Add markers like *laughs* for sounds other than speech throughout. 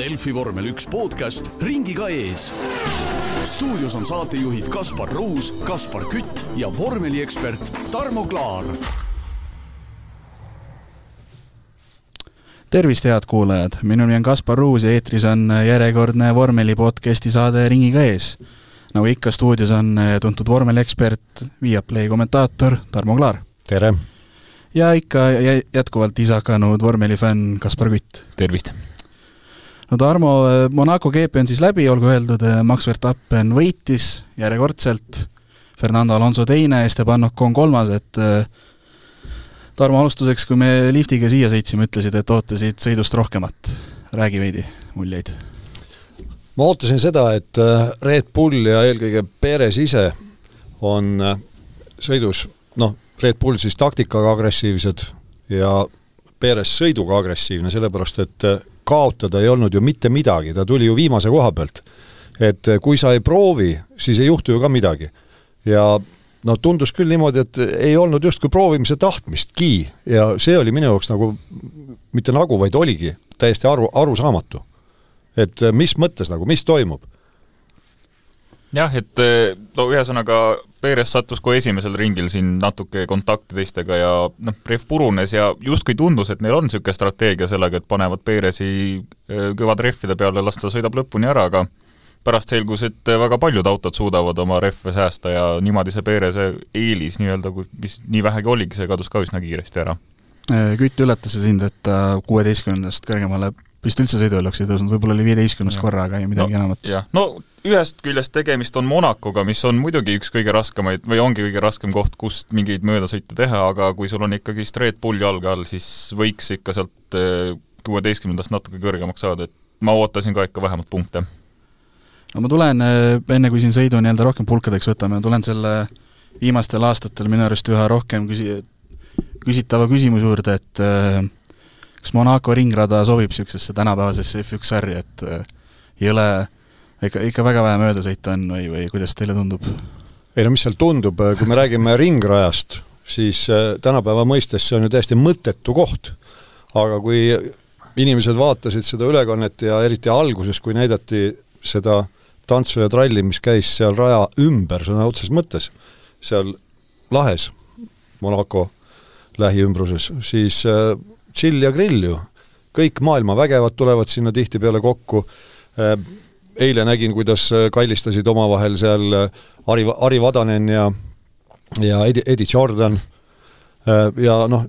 Delfi vormel üks podcast ringiga ees. stuudios on saatejuhid Kaspar Ruus, Kaspar Kütt ja vormeliekspert Tarmo Klaar. tervist, head kuulajad, minu nimi on Kaspar Ruus ja eetris on järjekordne vormeli podcasti saade Ringiga ees. nagu ikka, stuudios on tuntud vormeliekspert, Viaplay kommentaator Tarmo Klaar. tere! ja ikka jätkuvalt isakanud vormelifänn Kaspar Kütt. tervist! No Tarmo, Monaco GP on siis läbi, olgu öeldud, Max Verstappen võitis järjekordselt, Fernando Alonso teine, Esteban Ocon kolmas, et Tarmo, alustuseks, kui me liftiga siia sõitsime, ütlesid, et ootasid sõidust rohkemat. räägi veidi muljeid. ma ootasin seda, et Red Bull ja eelkõige Perez ise on sõidus noh, Red Bull siis taktikaga agressiivsed ja Perez sõiduga agressiivne, sellepärast et kaotada ei olnud ju mitte midagi, ta tuli ju viimase koha pealt. et kui sa ei proovi, siis ei juhtu ju ka midagi. ja no tundus küll niimoodi, et ei olnud justkui proovimise tahtmistki ja see oli minu jaoks nagu, mitte nagu, vaid oligi täiesti aru, arusaamatu. et mis mõttes nagu, mis toimub? Jah, et no ühesõnaga Perez sattus kohe esimesel ringil siin natuke kontakti teistega ja noh, rehv purunes ja justkui tundus, et neil on niisugune strateegia sellega, et panevad Perezi kõvade rehvide peale, las ta sõidab lõpuni ära, aga pärast selgus, et väga paljud autod suudavad oma rehve säästa ja niimoodi see Pereze eelis nii-öelda, mis nii vähegi oligi, see kadus ka üsna kiiresti ära. Kütt üllatas see sind, et kuueteistkümnendast kõrgemale vist üldse sõidueluks ei tõusnud, võib-olla oli viieteistkümnes korraga ja midagi no, enamat. jah, no ühest küljest tegemist on Monacoga, mis on muidugi üks kõige raskemaid või ongi kõige raskem koht, kust mingeid möödasõite teha, aga kui sul on ikkagi Red Bull jalge all, siis võiks ikka sealt kuueteistkümnendast natuke kõrgemaks saada, et ma ootasin ka ikka vähemalt punkte. no ma tulen, enne kui siin sõidu nii-öelda rohkem pulkadeks võtame, tulen selle viimastel aastatel minu arust üha rohkem küsi-, küsitava küsimuse juurde, et äh, kas Monaco ringrada sobib niisugusesse tänapäevasesse F1 sarja, et äh, ei ole ikka, ikka väga vähe möödasõite on või, või kuidas teile tundub? ei no mis seal tundub, kui me räägime ringrajast, siis äh, tänapäeva mõistes see on ju täiesti mõttetu koht. aga kui inimesed vaatasid seda ülekannet ja eriti alguses, kui näidati seda tantsu ja tralli, mis käis seal raja ümber sõna otseses mõttes, seal lahes, Monaco lähiümbruses, siis äh, chill ja grill ju. kõik maailma vägevad tulevad sinna tihtipeale kokku, eile nägin, kuidas kallistasid omavahel seal Ari, Ari Vadanen ja ja Edi, Edi Jordan. Ja noh,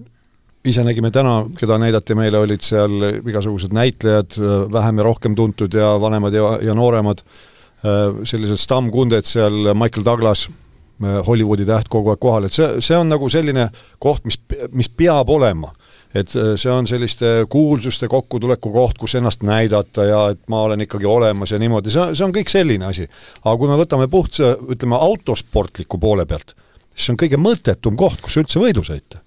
ise nägime täna, keda näidati meile, olid seal igasugused näitlejad, vähem ja rohkem tuntud ja vanemad ja, ja nooremad, sellised stammkunded seal, Michael Douglas, Hollywoodi täht kogu aeg kohal, et see, see on nagu selline koht, mis, mis peab olema et äh, see on selliste kuulsuste kokkutuleku koht, kus ennast näidata ja et ma olen ikkagi olemas ja niimoodi, see, see on kõik selline asi. aga kui me võtame puhtsa, ütleme, autosportliku poole pealt, siis see on kõige mõttetum koht, kus üldse võidu sõita.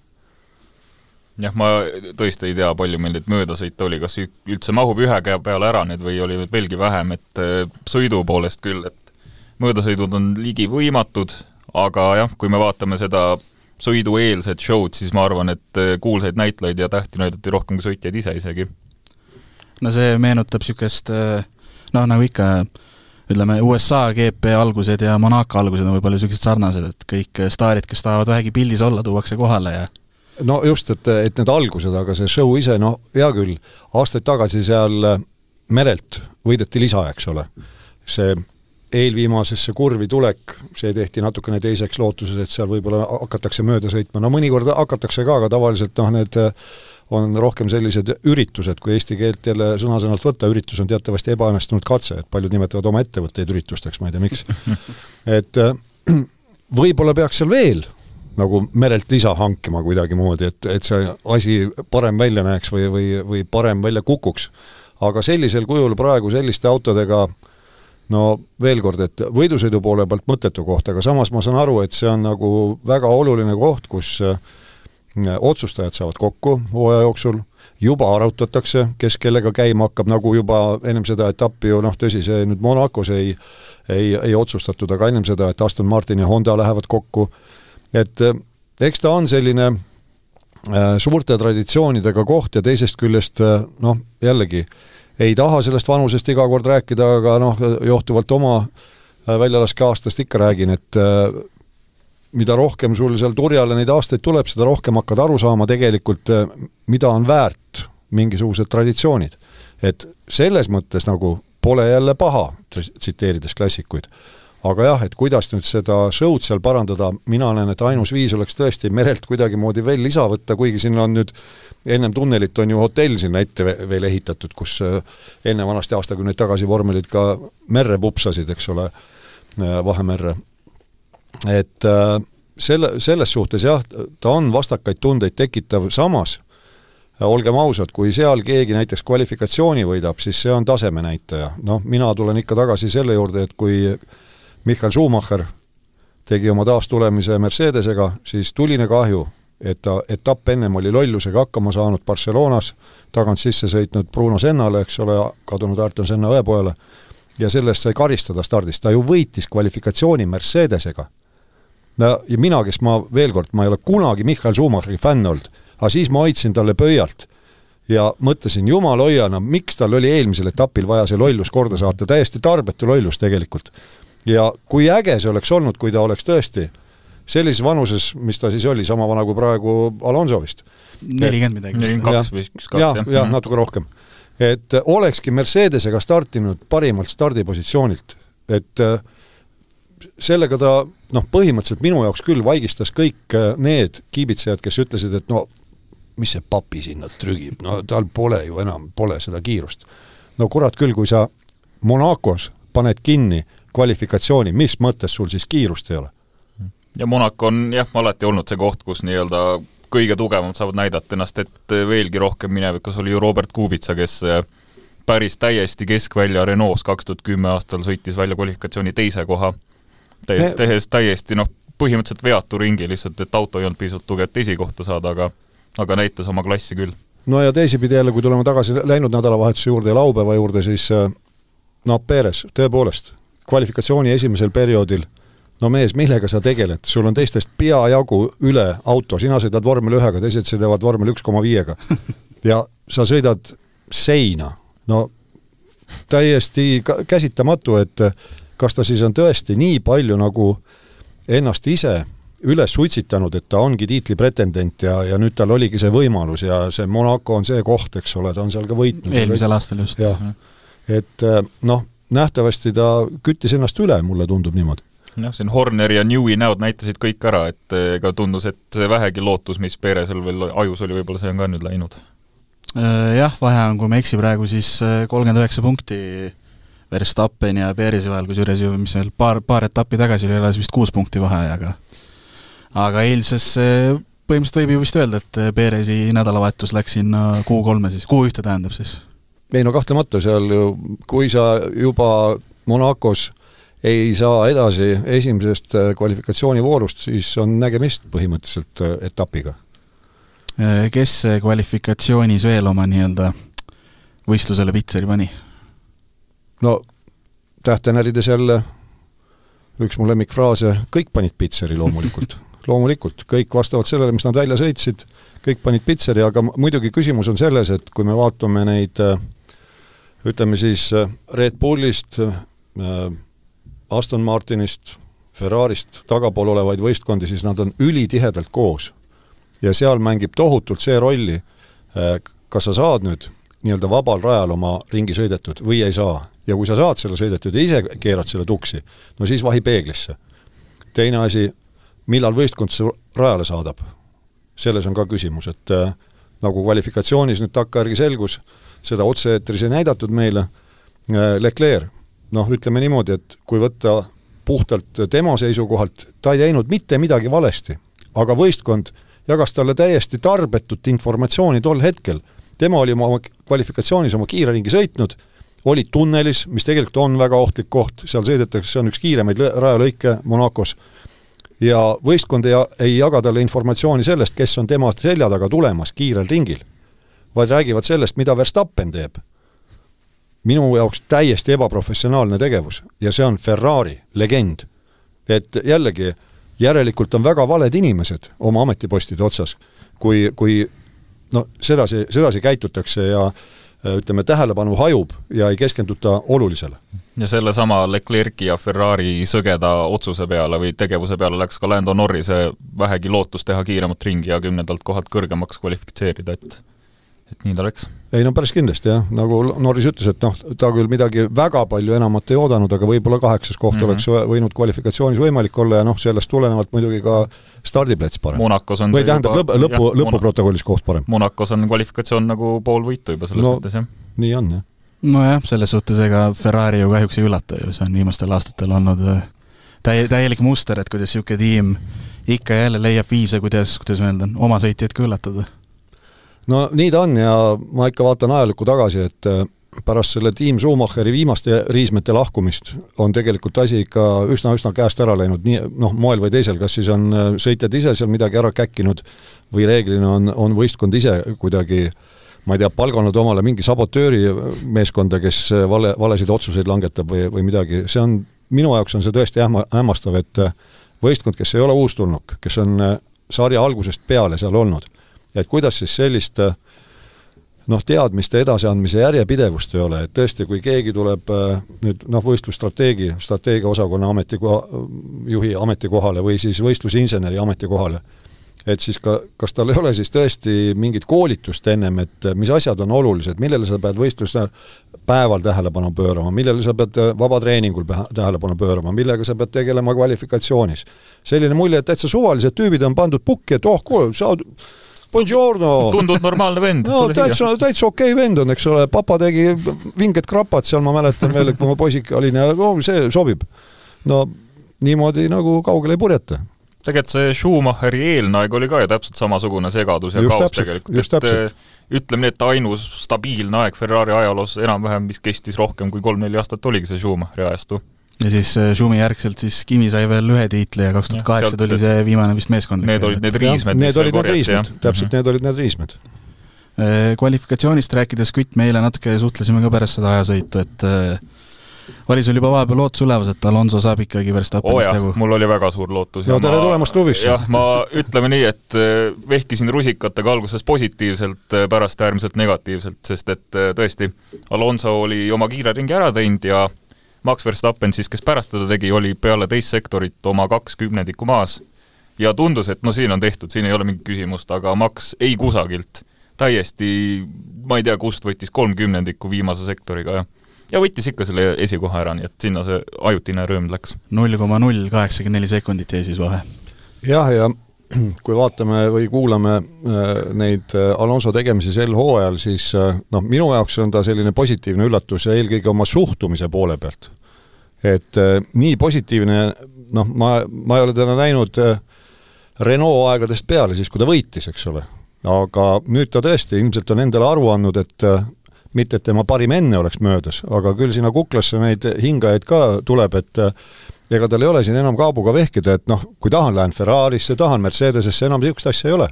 Jah, ma tõesti ei tea, palju meil neid möödasõite oli, kas üldse mahub ühe käe peale ära nüüd või oli veelgi vähem, et äh, sõidu poolest küll, et möödasõidud on ligi võimatud, aga jah, kui me vaatame seda sõidueelset show'd, siis ma arvan, et äh, kuulsaid näitlejaid ja tähti näidati rohkem kui sõitjaid ise isegi. no see meenutab niisugust noh, nagu ikka, ütleme, USA GP algused ja Monaco algused on võib-olla niisugused sarnased, et kõik staarid, kes tahavad vähegi pildis olla, tuuakse kohale ja no just, et, et need algused, aga see show ise, no hea küll, aastaid tagasi seal merelt võideti lisa, eks ole. see eelviimasesse kurvi tulek, see tehti natukene teiseks lootuses, et seal võib-olla hakatakse mööda sõitma, no mõnikord hakatakse ka, aga tavaliselt noh, need on rohkem sellised üritused, kui eesti keelt jälle sõna-sõnalt võtta, üritus on teatavasti ebaõnnestunud katse, et paljud nimetavad oma ettevõtteid üritusteks, ma ei tea, miks. *laughs* et *clears throat* võib-olla peaks seal veel nagu merelt lisa hankima kuidagimoodi, et, et see asi parem välja näeks või, või, või parem välja kukuks. aga sellisel kujul praegu selliste autodega äh, no veel kord, et võidusõidu poole pealt mõttetu koht, aga samas ma saan aru, et see on nagu väga oluline koht, kus äh, otsustajad saavad kokku hooaja jooksul, juba arutatakse, kes kellega käima hakkab, nagu juba ennem seda etappi ju noh, tõsi, see nüüd Monacos ei ei, ei otsustatud, aga ennem seda, et Aston Martin ja Honda lähevad kokku, et äh, eks ta on selline äh, suurte traditsioonidega koht ja teisest küljest noh, jällegi ei taha sellest vanusest iga kord rääkida, aga noh, johtuvalt oma äh, väljalaskeaastast ikka räägin, et äh, mida rohkem sul seal turjale neid aastaid tuleb, seda rohkem hakkad aru saama tegelikult, äh, mida on väärt mingisugused traditsioonid. et selles mõttes nagu pole jälle paha, tsiteerides klassikuid aga jah, et kuidas nüüd seda show'd seal parandada, mina näen, et ainus viis oleks tõesti merelt kuidagimoodi veel lisa võtta, kuigi siin on nüüd ennem tunnelit on ju hotell sinna ette veel ehitatud, kus äh, enne vanasti aastakümneid tagasi vormelid ka merre pupsasid, eks ole, äh, Vahemerre. et äh, selle, selles suhtes jah, ta on vastakaid tundeid tekitav, samas olgem ausad, kui seal keegi näiteks kvalifikatsiooni võidab, siis see on tasemenäitaja. noh, mina tulen ikka tagasi selle juurde, et kui Michael Schumacher tegi oma taastulemise Mercedesega, siis tuline kahju, et ta etapp ennem oli lollusega hakkama saanud Barcelonas, tagant sisse sõitnud Bruno Sennale, eks ole, kadunud Ayrton Senna õepojale, ja selle eest sai karistada stardis, ta ju võitis kvalifikatsiooni Mercedesega. no ja mina, kes ma, veel kord, ma ei ole kunagi Michael Schumacheri fänn olnud, aga siis ma hoidsin talle pöialt ja mõtlesin, jumal hoia, no miks tal oli eelmisel etapil vaja see lollus korda saata, täiesti tarbetu lollus tegelikult ja kui äge see oleks olnud, kui ta oleks tõesti sellises vanuses, mis ta siis oli, sama vana kui praegu Alonso vist. nelikümmend midagi. nelikümmend kaks või üks kaks, jah. jah, jah, natuke rohkem. et olekski Mercedesega startinud parimalt stardipositsioonilt, et äh, sellega ta noh, põhimõtteliselt minu jaoks küll vaigistas kõik äh, need kiibitsejad, kes ütlesid, et no mis see papi sinna trügib, no tal pole ju enam, pole seda kiirust. no kurat küll, kui sa Monacos paned kinni kvalifikatsiooni, mis mõttes sul siis kiirust ei ole? ja Monaco on jah, alati olnud see koht, kus nii-öelda kõige tugevamad saavad näidata ennast, et veelgi rohkem minevikus oli ju Robert Kubica, kes päris täiesti keskvälja Renault's kaks tuhat kümme aastal sõitis välja kvalifikatsiooni teise koha te, tehes täiesti noh, põhimõtteliselt veatu ringi, lihtsalt et auto ei olnud piisavalt tugev, et esikohta saada, aga aga näitas oma klassi küll. no ja teisipidi jälle, kui tuleme tagasi läinud nädalavahetuse juurde ja laupäeva juurde, siis no Perez, tõepoolest, kvalifikatsiooni esimesel perioodil no mees, millega sa tegeled, sul on teistest peajagu üle auto, sina sõidad vormel ühega, teised sõidavad vormel üks koma viiega. *laughs* ja sa sõidad seina, no täiesti käsitamatu, et kas ta siis on tõesti nii palju nagu ennast ise üles suitsitanud, et ta ongi tiitli pretendent ja, ja nüüd tal oligi see võimalus ja see Monaco on see koht, eks ole, ta on seal ka võitnud. eelmisel aastal just. et noh, nähtavasti ta küttis ennast üle, mulle tundub niimoodi jah, siin Horneri ja Newi näod näitasid kõik ära, et ega tundus, et see vähegi lootus, mis Peresel veel ajus oli, võib-olla see on ka nüüd läinud. Äh, jah, vahe on, kui ma ei eksi, praegu siis äh, kolmkümmend üheksa punkti Verstappeni ja Perezi vahel, kusjuures ju mis veel paar, paar etappi tagasi oli alles vist kuus punkti vahe, aga aga eilses põhimõtteliselt võib ju vist öelda, et Perezi nädalavahetus läks sinna Q3-e siis, Q1-e tähendab siis ei no kahtlemata seal ju, kui sa juba Monacos ei saa edasi esimesest äh, kvalifikatsioonivoorust, siis on nägemist põhimõtteliselt äh, etapiga. Äh, kes kvalifikatsioonis veel oma nii-öelda võistlusele pitseri pani? no tähtenärides jälle üks mu lemmikfraase, kõik panid pitseri loomulikult *laughs* loomulikult, kõik vastavalt sellele, mis nad välja sõitsid, kõik panid pitseri, aga muidugi küsimus on selles, et kui me vaatame neid äh, ütleme siis äh, Red Bullist, äh, Aston Martinist, Ferrarist tagapool olevaid võistkondi, siis nad on ülitihedalt koos. ja seal mängib tohutult see rolli, äh, kas sa saad nüüd nii-öelda vabal rajal oma ringi sõidetud või ei saa. ja kui sa saad selle sõidetud ja ise keerad selle tuksi, no siis vahi peeglisse. teine asi, millal võistkond su rajale saadab? selles on ka küsimus, et äh, nagu kvalifikatsioonis nüüd takkajärgi selgus äh,, seda otse-eetris ei näidatud meile, äh, Leclerc, noh, ütleme niimoodi, et kui võtta puhtalt tema seisukohalt, ta ei teinud mitte midagi valesti, aga võistkond jagas talle täiesti tarbetut informatsiooni tol hetkel. tema oli oma kvalifikatsioonis oma kiire ringi sõitnud, oli tunnelis, mis tegelikult on väga ohtlik koht, seal sõidetakse, see on üks kiiremaid rajalõike Monacos, ja võistkond ei, ei jaga talle informatsiooni sellest, kes on tema selja taga tulemas kiirel ringil vaid räägivad sellest, mida Verstappen teeb. minu jaoks täiesti ebaprofessionaalne tegevus ja see on Ferrari legend. et jällegi, järelikult on väga valed inimesed oma ametipostide otsas, kui, kui no sedasi, sedasi käitutakse ja ütleme, tähelepanu hajub ja ei keskenduta olulisele. ja sellesama Leclerc'i ja Ferrari sõgeda otsuse peale või tegevuse peale läks ka Lando Norrise vähegi lootus teha kiiremat ringi ja kümnendalt kohalt kõrgemaks kvalifitseerida, et et nii ta läks. ei no päris kindlasti jah, nagu Norris ütles, et noh, ta küll midagi väga palju enamat ei oodanud, aga võib-olla kaheksas koht mm -hmm. oleks võinud kvalifikatsioonis võimalik olla ja noh, sellest tulenevalt muidugi ka stardiplats parem. Või tähendab, lõpp, lõpu, lõpuprotokollis koht parem. Monacos on kvalifikatsioon nagu pool võitu juba selles no, mõttes, jah. nii on, jah. nojah, selles suhtes ega Ferrari ju kahjuks ei üllata ju, see on viimastel aastatel olnud äh, täie, täielik muster, et kuidas niisugune tiim ikka ja jälle leiab viise, kuidas, kuidas ma öeldan, oma sõitjaid ka üllatada no nii ta on ja ma ikka vaatan ajalukku tagasi, et äh, pärast selle tiim Schumacheri viimaste riismete lahkumist on tegelikult asi ikka üsna-üsna käest ära läinud, nii noh, moel või teisel, kas siis on äh, sõitjad ise seal midagi ära käkkinud või reeglina on, on võistkond ise kuidagi ma ei tea, palganud omale mingi sabotööri meeskonda, kes äh, vale, valesid otsuseid langetab või, või midagi, see on, minu jaoks on see tõesti ähma, hämmastav, et võistkond, kes ei ole uustulnuk, kes on sarja algusest peale seal olnud et kuidas siis sellist noh, teadmiste edasiandmise järjepidevust ei ole, et tõesti, kui keegi tuleb äh, nüüd noh, võistlusstrateegi, strateegiaosakonna ametikoha, juhi ametikohale või siis võistlusinseneri ametikohale, et siis ka, kas tal ei ole siis tõesti mingit koolitust ennem, et mis asjad on olulised, millele sa pead võistluse päeval tähelepanu pöörama, millele sa pead vabatreeningul tähelepanu pöörama, millega sa pead tegelema kvalifikatsioonis. selline mulje, et täitsa suvalised tüübid on pandud pukki, et oh, kuule, sa Buongiorno! tundub normaalne vend. no täitsa, täitsa okei okay vend on, eks ole, papa tegi vinged krapad seal, ma mäletan veel, kui ma poisike olin ja no see sobib. no niimoodi nagu kaugele ei purjeta tegelikult see Schumacheri eelne aeg oli ka ju täpselt samasugune segadus ja just kaos täpselt, tegelikult, et äh, ütleme nii, et ainus stabiilne aeg Ferrari ajaloos enam-vähem, mis kestis rohkem kui kolm-neli aastat, oligi see Schumacheri ajastu ja siis äh, Schumi järgselt siis Kimi sai veel ühe tiitli ja kaks tuhat kaheksa tuli see viimane vist meeskondlik. Need olid need riismed. Need olid need riismed, täpselt mm -hmm. need olid need riismed. Äh, kvalifikatsioonist rääkides, Kütt, me eile natuke suhtlesime ka pärast seda ajasõitu, et äh, oli sul juba vahepeal lootus üleval, et Alonso saab ikkagi Verstappenist oh jagu? mul oli väga suur lootus. no tere tulemast klubisse! jah, ma ütleme nii, et vehkisin rusikatega alguses positiivselt, pärast äärmiselt negatiivselt, sest et tõesti, Alonso oli oma kiire ringi ära teinud ja Max Verstappen siis, kes pärast teda tegi, oli peale teist sektorit oma kaks kümnendikku maas ja tundus, et no siin on tehtud, siin ei ole mingit küsimust, aga Max ei kusagilt täiesti, ma ei tea, kust võttis kolm kümnendikku viimase sektoriga ja ja võttis ikka selle esikoha ära, nii et sinna see ajutine rõõm läks. null koma null kaheksakümmend neli sekundit jäi siis vahe. jah, ja *clears throat* kui vaatame või kuulame äh, neid äh, Alonso tegemisi sel hooajal, siis äh, noh, minu jaoks on ta selline positiivne üllatus ja eelkõige oma suhtumise poole pealt et äh, nii positiivne, noh, ma, ma ei ole teda näinud äh, Renault aegadest peale, siis kui ta võitis, eks ole. aga nüüd ta tõesti ilmselt on endale aru andnud, et äh, mitte, et tema parim enne oleks möödas, aga küll sinna kuklasse neid hingajaid ka tuleb, et ega tal ei ole siin enam kaabuga vehkida, et noh, kui tahan, lähen Ferrarisse, tahan Mercedesesse, enam niisugust asja ei ole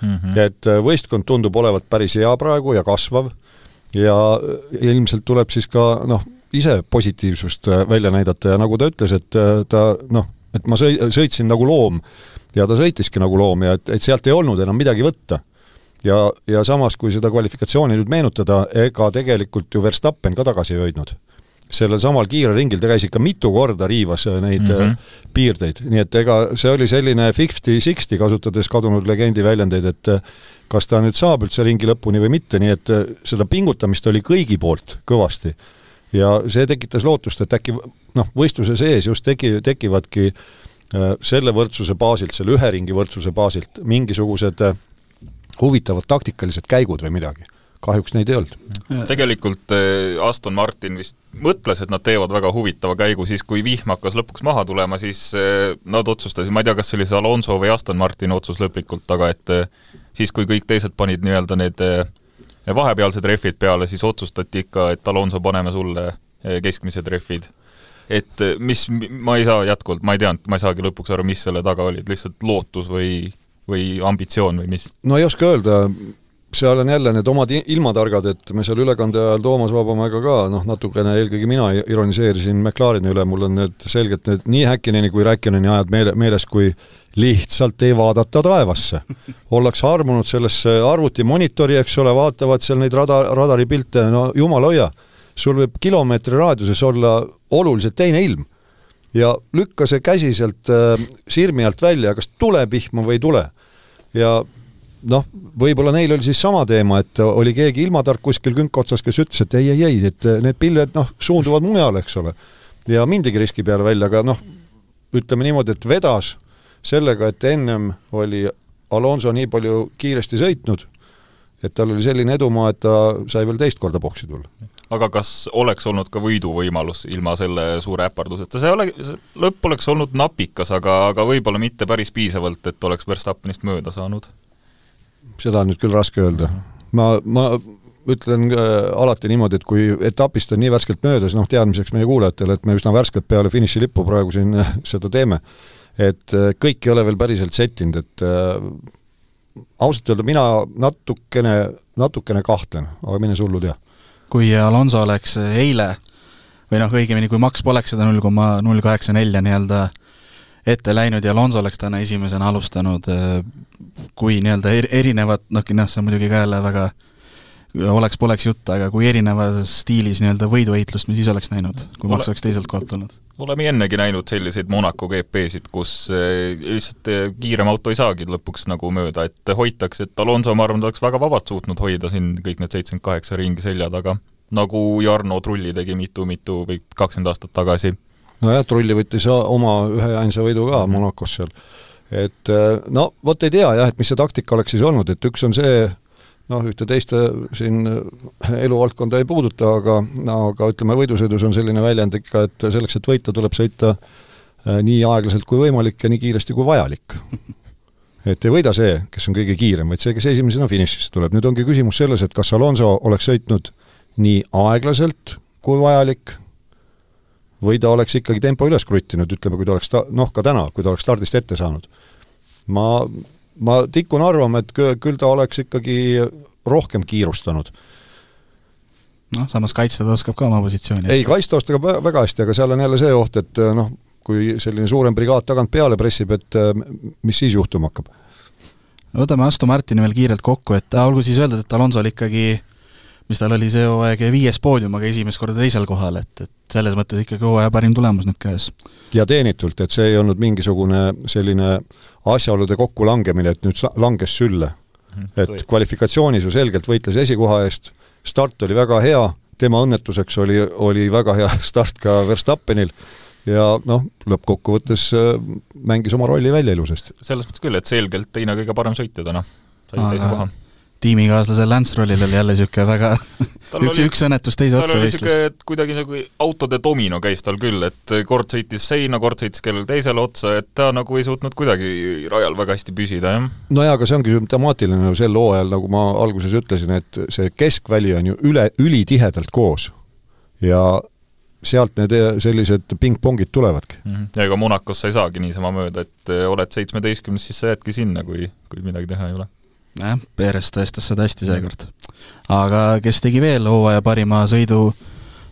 mm. -hmm. et võistkond tundub olevat päris hea praegu ja kasvav ja ilmselt tuleb siis ka noh, ise positiivsust äh, välja näidata ja nagu ta ütles, et äh, ta noh, et ma sõi-, sõitsin nagu loom ja ta sõitiski nagu loom ja et, et sealt ei olnud enam midagi võtta. ja, ja samas, kui seda kvalifikatsiooni nüüd meenutada, ega tegelikult ju Verstappen ka tagasi ei hoidnud. sellel samal kiirel ringil ta käis ikka mitu korda riivas äh, neid mm -hmm. piirdeid, nii et ega see oli selline fifty-sixty, kasutades kadunud legendi väljendeid, et kas ta nüüd saab üldse ringi lõpuni või mitte, nii et seda pingutamist oli kõigi poolt kõvasti ja see tekitas lootust, et äkki noh, võistluse sees just teki, tekivadki äh, selle võrdsuse baasilt, selle ühe ringi võrdsuse baasilt mingisugused äh, huvitavad taktikalised käigud või midagi. kahjuks neid ei olnud. tegelikult äh, Aston Martin vist mõtles, et nad teevad väga huvitava käigu, siis kui vihm hakkas lõpuks maha tulema, siis nad otsustasid, ma ei tea, kas see oli see Alonso või Aston Martini otsus lõplikult, aga et siis, kui kõik teised panid nii-öelda need vahepealsed rehvid peale, siis otsustati ikka, et Alonso, paneme sulle eh, keskmised rehvid. et eh, mis, ma ei saa jätkuvalt, ma ei teadnud, ma ei saagi lõpuks aru, mis selle taga oli, et lihtsalt lootus või, või ambitsioon või mis? no ei oska öelda, seal on jälle need omad ilmatargad, et me seal ülekande ajal Toomas Vabamäega ka noh, natukene eelkõige mina ironiseerisin McLareni üle, mul on need selgelt need nii Häkkineni kui Räkkineni ajad meele, meeles, kui lihtsalt ei vaadata taevasse. *laughs* ollakse armunud sellesse arvutimonitori, eks ole, vaatavad seal neid rada, radaripilte, no jumal hoia, sul võib kilomeetri raadiuses olla oluliselt teine ilm. ja lükka see käsi sealt äh, sirmi alt välja, kas tuleb vihma või ei tule. ja noh, võib-olla neil oli siis sama teema, et oli keegi ilmatark kuskil künka otsas, kes ütles, et ei, ei, ei, et need pilved noh, suunduvad mujale, eks ole. ja mindigi riski peale välja, aga noh, ütleme niimoodi, et vedas sellega, et ennem oli Alonso nii palju kiiresti sõitnud, et tal oli selline edumaa, et ta sai veel teist korda boksi tulla. aga kas oleks olnud ka võiduvõimalus ilma selle suure äparduseta, see ole, lõpp oleks olnud napikas, aga, aga võib-olla mitte päris piisavalt, et oleks Verstappenist mööda saanud seda on nüüd küll raske öelda. ma, ma ütlen äh, alati niimoodi, et kui etapist on nii värskelt möödas, noh teadmiseks meie kuulajatele, et me üsna värskelt peale finišilippu praegu siin äh, seda teeme, et äh, kõik ei ole veel päriselt settinud, et äh, ausalt öelda mina natukene, natukene kahtlen, aga mine sa hullu tea. kui Alonso oleks eile või noh, õigemini kui Max poleks seda null koma null kaheksa nelja nii-öelda ette läinud ja Alonso oleks täna esimesena alustanud, kui nii-öelda er-, erinevat, noh, noh, see on muidugi ka jälle väga oleks-poleks jutt, aga kui erinevas stiilis nii-öelda võiduvõitlust me siis oleks näinud, kui Max oleks teiselt kohalt olnud? Oleme ennegi näinud selliseid Monaco GP-sid, kus eh, lihtsalt eh, kiirem auto ei saagi lõpuks nagu mööda, et hoitakse, et Alonso, ma arvan, oleks väga vabalt suutnud hoida siin kõik need seitsekümmend kaheksa ringi selja taga, nagu Jarno Trulli tegi mitu-mitu või kakskümmend aastat tagasi. nojah, Trulli võttis oma ühe ainsa võidu ka Monacos seal. Et äh, no vot ei tea jah, et mis see taktika oleks siis olnud, et üks on see, noh, ühte teist siin äh, eluvaldkonda ei puuduta, aga, aga ütleme, võidusõidus on selline väljend ikka, et selleks, et võita, tuleb sõita äh, nii aeglaselt kui võimalik ja nii kiiresti kui vajalik. *laughs* et ei võida see, kes on kõige kiirem, vaid see, kes esimesena finišisse tuleb. nüüd ongi küsimus selles, et kas Alonso oleks sõitnud nii aeglaselt kui vajalik või ta oleks ikkagi tempo üles kruttinud, ütleme, kui ta oleks ta-, noh, ka täna, kui ta oleks stardist ette saanud. ma, ma tikun arvama, et küll ta oleks ikkagi rohkem kiirustanud. noh, samas kaitsta ta oskab ka oma positsiooni ei, kaitsta oskab väga hästi, aga seal on jälle see oht, et noh, kui selline suurem brigaad tagant peale pressib, et mis siis juhtuma hakkab? võtame Aston Martini veel kiirelt kokku, et olgu siis öeldud, et Alonsol ikkagi mis tal oli see hooaeg viies poodium, aga esimest korda teisel kohal, et, et selles mõttes ikkagi hooaja parim tulemus nüüd käes. ja teenitult, et see ei olnud mingisugune selline asjaolude kokkulangemine, et nüüd langes sülle. Mhm, et kvalifikatsioonis ju selgelt võitles esikoha eest, start oli väga hea, tema õnnetuseks oli, oli väga hea *laughs* start ka Verstappenil ja noh, lõppkokkuvõttes äh, mängis oma rolli välja ilusasti. selles mõttes küll, et selgelt teine kõige parem sõitja täna, sai teise koha tiimikaaslasel Lance Strollil oli jälle niisugune väga *laughs* üks, üks õnnetus teise otsa võistlus. et kuidagi nagu autode domino käis tal küll, et kord sõitis seina, kord sõitis kellele teisele otsa, et ta nagu ei suutnud kuidagi rajal väga hästi püsida, jah. no jaa, aga see ongi sümptomaatiline ju sel hooajal, nagu ma alguses ütlesin, et see keskväli on ju üle, ülitihedalt koos. ja sealt need sellised pingpongid tulevadki mm. -hmm. ja ega Monacos sa ei saagi niisama mööda, et oled seitsmeteistkümnes, siis sa jäädki sinna, kui, kui midagi teha ei ole jah, Perez tõestas seda hästi seekord. aga kes tegi veel hooaja parima sõidu,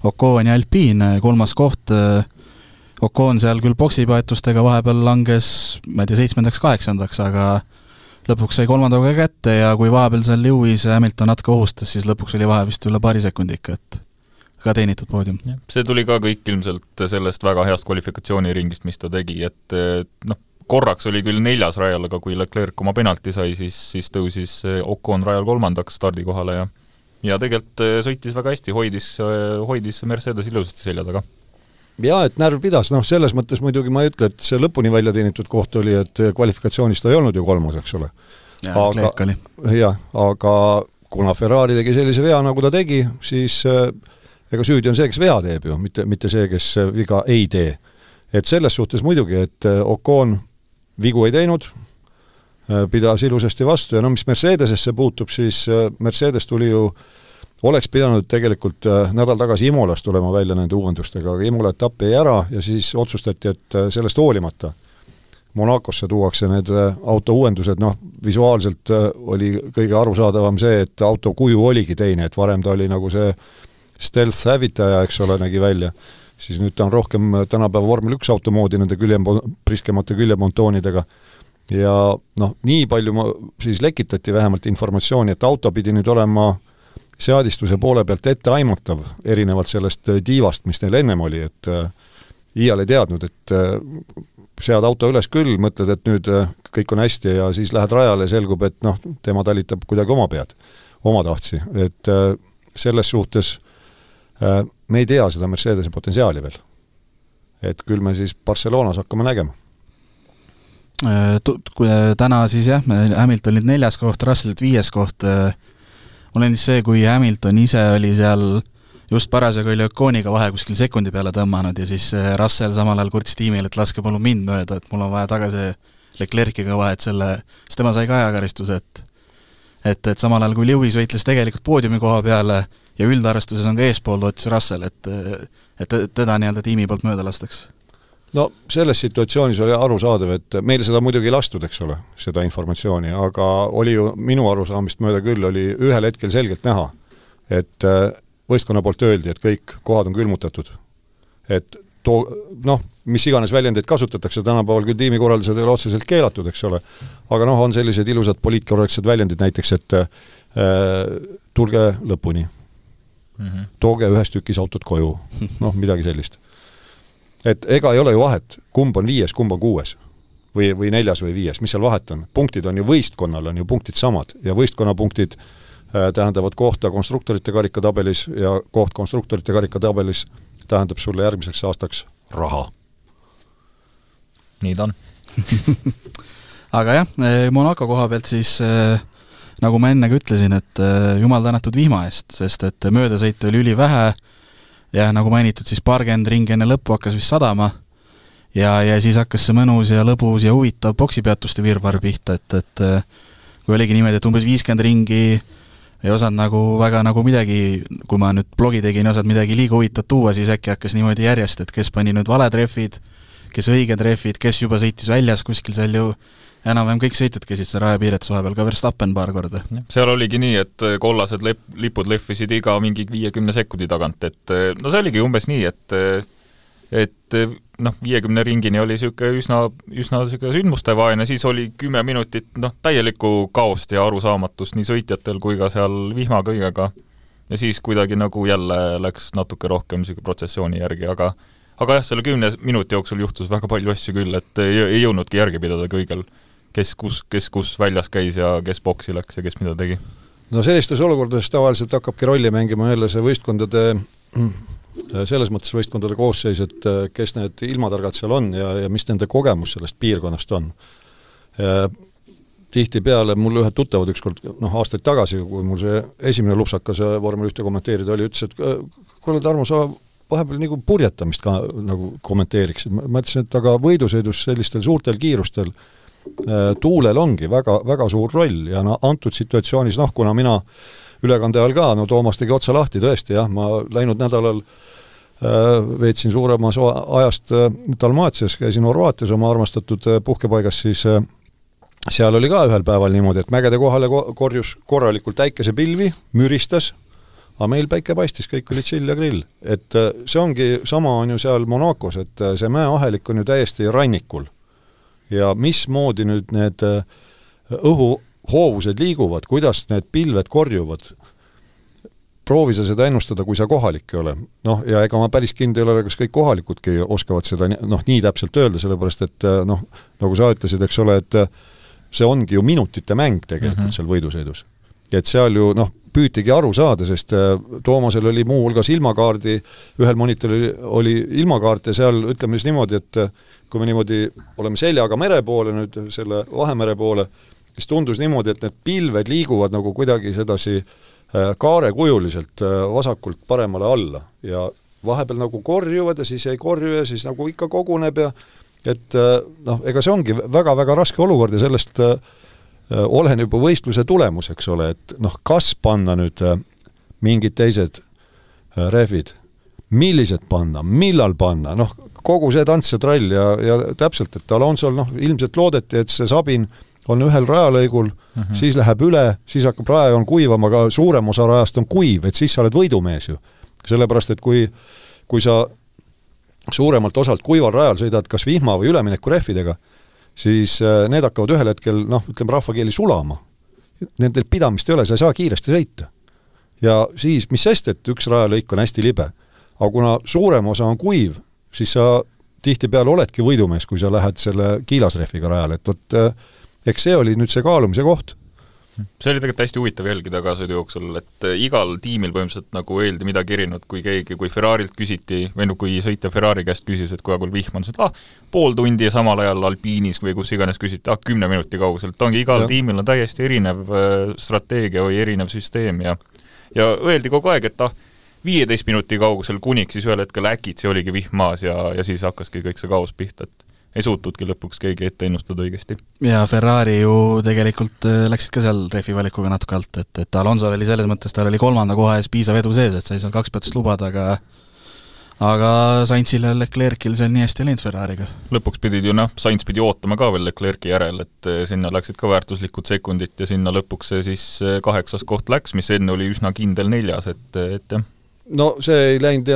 Ocon ja Alpine, kolmas koht, Ocon seal küll poksipaetustega vahepeal langes, ma ei tea, seitsmendaks-kaheksandaks, aga lõpuks sai kolmanda koha kätte ja kui vahepeal seal Lewis ja Hamilton natuke ohustas, siis lõpuks oli vahe vist üle paari sekundi ikka, et ka teenitud poodium. see tuli ka kõik ilmselt sellest väga heast kvalifikatsiooniringist, mis ta tegi, et noh, korraks oli küll neljas rajal, aga kui Leclerc oma penalti sai, siis, siis tõusis eh, Ocon rajal kolmandaks stardikohale ja ja tegelikult eh, sõitis väga hästi, hoidis, eh, hoidis Mercedes ilusasti selja taga. jaa, et närv pidas, noh selles mõttes muidugi ma ei ütle, et see lõpuni välja teenitud koht oli, et kvalifikatsioonis ta ei olnud ju kolmas, eks ole. aga, jah, aga kuna Ferrari tegi sellise vea, nagu ta tegi, siis ega süüdi on see, kes vea teeb ju, mitte, mitte see, kes viga ei tee. et selles suhtes muidugi, et Ocon vigu ei teinud, äh, pidas ilusasti vastu ja no mis Mercedesesse puutub, siis äh, Mercedes tuli ju, oleks pidanud tegelikult äh, nädal tagasi Imolas tulema välja nende uuendustega, aga Imola etapp jäi ära ja siis otsustati, et sellest hoolimata Monacosse tuuakse need auto uuendused, noh, visuaalselt oli kõige arusaadavam see, et auto kuju oligi teine, et varem ta oli nagu see stealth hävitaja, eks ole, nägi välja, siis nüüd ta on rohkem tänapäeva vormel üks auto moodi nende külje, priskemate küljemontoonidega ja noh, nii palju ma, siis lekitati vähemalt informatsiooni, et auto pidi nüüd olema seadistuse poole pealt etteaimatav, erinevalt sellest tiivast, mis neil ennem oli, et äh, iial ei teadnud, et äh, sead auto üles küll, mõtled, et nüüd äh, kõik on hästi ja siis lähed rajale ja selgub, et noh, tema talitab kuidagi oma pead, omatahtsi, et äh, selles suhtes äh, me ei tea seda Mercedese potentsiaali veel. et küll me siis Barcelonas hakkame nägema Äh, kui äh, täna siis jah, Hamiltonil neljas koht, Russellit viies koht, olen äh, siis see, kui Hamilton ise oli seal just parasjagu oli Okooniga vahe kuskil sekundi peale tõmmanud ja siis Russell samal ajal kurtis tiimile, et laske palun mind mööda, et mul on vaja tagasi Leclerc'iga vahet selle, siis tema sai ka ajakaristuse, et et, et samal ajal kui Lewis võitles tegelikult poodiumi koha peale ja üldarvestuses on ka eespool lootis Russell, et et teda nii-öelda tiimi poolt mööda lastakse no selles situatsioonis oli arusaadav, et meil seda muidugi ei lastud, eks ole, seda informatsiooni, aga oli ju minu arusaamist mööda küll, oli ühel hetkel selgelt näha, et äh, võistkonna poolt öeldi, et kõik kohad on külmutatud. et too, noh, mis iganes väljendeid kasutatakse, tänapäeval küll tiimikorraldused ei ole otseselt keelatud, eks ole, aga noh, on sellised ilusad poliitkorrektsed väljendid näiteks, et äh, tulge lõpuni mm. -hmm. tooge ühes tükis autod koju, noh, midagi sellist et ega ei ole ju vahet, kumb on viies, kumb on kuues. või, või neljas või viies, mis seal vahet on? punktid on ju võistkonnal, on ju punktid samad ja võistkonna punktid äh, tähendavad kohta konstruktorite karikatabelis ja koht konstruktorite karikatabelis tähendab sulle järgmiseks aastaks raha. nii ta on *laughs* aga jah, Monaco koha pealt siis äh, nagu ma enne ka ütlesin, et jumal tänatud vihma eest, sest et möödasõite oli ülivähe, ja nagu mainitud, siis paarkümmend ringi enne lõppu hakkas vist sadama ja, ja siis hakkas see mõnus ja lõbus ja huvitav poksipeatuste virvarr pihta, et, et kui oligi niimoodi, et umbes viiskümmend ringi ei osanud nagu väga nagu midagi, kui ma nüüd blogi tegin, ei osanud midagi liiga huvitavat tuua, siis äkki hakkas niimoodi järjest, et kes pani nüüd valetrehvid, kes õiged rehvid, kes juba sõitis väljas kuskil seal ju enam-vähem kõik sõitjad käisid seal rajapiiretus vahepeal, ka Verstappen paar korda. seal oligi nii, et äh, kollased lep-, lipud lehvisid iga mingi viiekümne sekundi tagant, et äh, no see oligi umbes nii, et äh, et noh, viiekümne ringini oli niisugune üsna, üsna niisugune sündmustevaene, siis oli kümme minutit noh, täielikku kaost ja arusaamatust nii sõitjatel kui ka seal vihma kõigega. ja siis kuidagi nagu jälle läks natuke rohkem niisugune protsessiooni järgi, aga aga jah, selle kümne minuti jooksul juhtus väga palju asju küll, et ei, ei jõudnudki järge pidada kõigil kes kus, kes kus väljas käis ja kes boksi läks ja kes mida tegi? no sellistes olukordades tavaliselt hakkabki rolli mängima jälle see võistkondade selles mõttes võistkondade koosseis, et äh, kes need ilmatargad seal on ja, ja mis nende kogemus sellest piirkonnast on. tihtipeale mul ühed tuttavad ükskord, noh aastaid tagasi, kui mul see esimene lupsakas vormel ühte kommenteerida oli, ütles, et kuule Tarmo, sa vahepeal nagu purjetamist ka nagu kommenteeriksid, ma ütlesin, et aga võidusõidus sellistel suurtel kiirustel äh, Äh, tuulel ongi väga, väga suur roll ja no antud situatsioonis noh, kuna mina ülekande ajal ka, no Toomas tegi otsa lahti tõesti jah, ma läinud nädalal äh, veetsin suurema ajast äh, Dalmaatias, käisin Horvaatias oma armastatud puhkepaigas, siis seal oli ka ühel päeval niimoodi, et mägede kohale korjus korralikult päikesepilvi, müristas, aga meil päike paistis, kõik olid sill ja grill. et see ongi, sama on ju seal Monacos, et see mäeahelik on ju täiesti rannikul ja mismoodi nüüd need äh, õhuhoovused liiguvad, kuidas need pilved korjuvad, proovi sa seda ennustada, kui sa kohalik ei ole. noh, ja ega ma päris kindel ei ole, kas kõik kohalikudki oskavad seda noh, nii täpselt öelda, sellepärast et äh, noh, nagu sa ütlesid, eks ole, et äh, see ongi ju minutite mäng tegelikult mm -hmm. seal võidusõidus. et seal ju noh, püütigi aru saada, sest Toomasel oli muuhulgas ilmakaardi, ühel monitoril oli ilmakaart ja seal ütleme siis niimoodi, et kui me niimoodi oleme seljaga mere poole nüüd, selle Vahemere poole, siis tundus niimoodi, et need pilved liiguvad nagu kuidagi sedasi äh, kaarekujuliselt äh, vasakult paremale alla. Ja vahepeal nagu korjuvad ja siis ei korju ja siis nagu ikka koguneb ja et äh, noh, ega see ongi väga-väga raske olukord ja sellest oleneb juba võistluse tulemus, eks ole, et noh, kas panna nüüd mingid teised rehvid millised panna, millal panna, noh, kogu see tants ja trall ja, ja täpselt, et Alonsol noh, ilmselt loodeti, et see Sabin on ühel rajalõigul mm, -hmm. siis läheb üle, siis hakkab rajajoon kuivama, aga suurem osa rajast on kuiv, et siis sa oled võidumees ju. sellepärast, et kui, kui sa suuremalt osalt kuival rajal sõidad kas vihma või üleminekurehvidega, siis äh, need hakkavad ühel hetkel noh, ütleme rahvakeeli sulama. Nendel pidamist ei ole, sa ei saa kiiresti sõita. ja siis, mis sest, et üks rajalõik on hästi libe. aga kuna suurem osa on kuiv, siis sa tihtipeale oledki võidumees, kui sa lähed selle kiilasrehviga rajale, et vot äh, eks see oli nüüd see kaalumise koht see oli tegelikult hästi huvitav jälgida ka sõidu jooksul, et äh, igal tiimil põhimõtteliselt nagu öeldi midagi erinevat, kui keegi, kui Ferrari'lt küsiti, või no kui sõitja Ferrari käest küsis, et kuule, kuule vihm on, siis ah, pool tundi ja samal ajal Alpiinis või kus iganes küsiti, ah, kümne minuti kaugusel, et ongi igal ja. tiimil on täiesti erinev äh, strateegia või erinev süsteem ja ja öeldi kogu aeg, et ah, viieteist minuti kaugusel kuniks siis ühel hetkel äkitsi oligi vihm maas ja, ja siis hakkaski kõik see kaos pihta, et ei suutnudki lõpuks keegi ette ennustada õigesti. ja Ferrari ju tegelikult äh, läksid ka seal rehvi valikuga natuke alt, et, et Alonsol oli selles mõttes, tal oli kolmanda koha ees piisav edu sees, et sai seal kaks peatust lubada, aga aga Sainzil ja Leclerc'il seal nii hästi ei läinud Ferrari'ga. lõpuks pidid ju noh, Sainz pidi ootama ka veel Leclerc'i järel, et äh, sinna läksid ka väärtuslikud sekundid ja sinna lõpuks see siis äh, kaheksas koht läks, mis enne oli üsna kindel neljas, et, et jah. No see ei läinud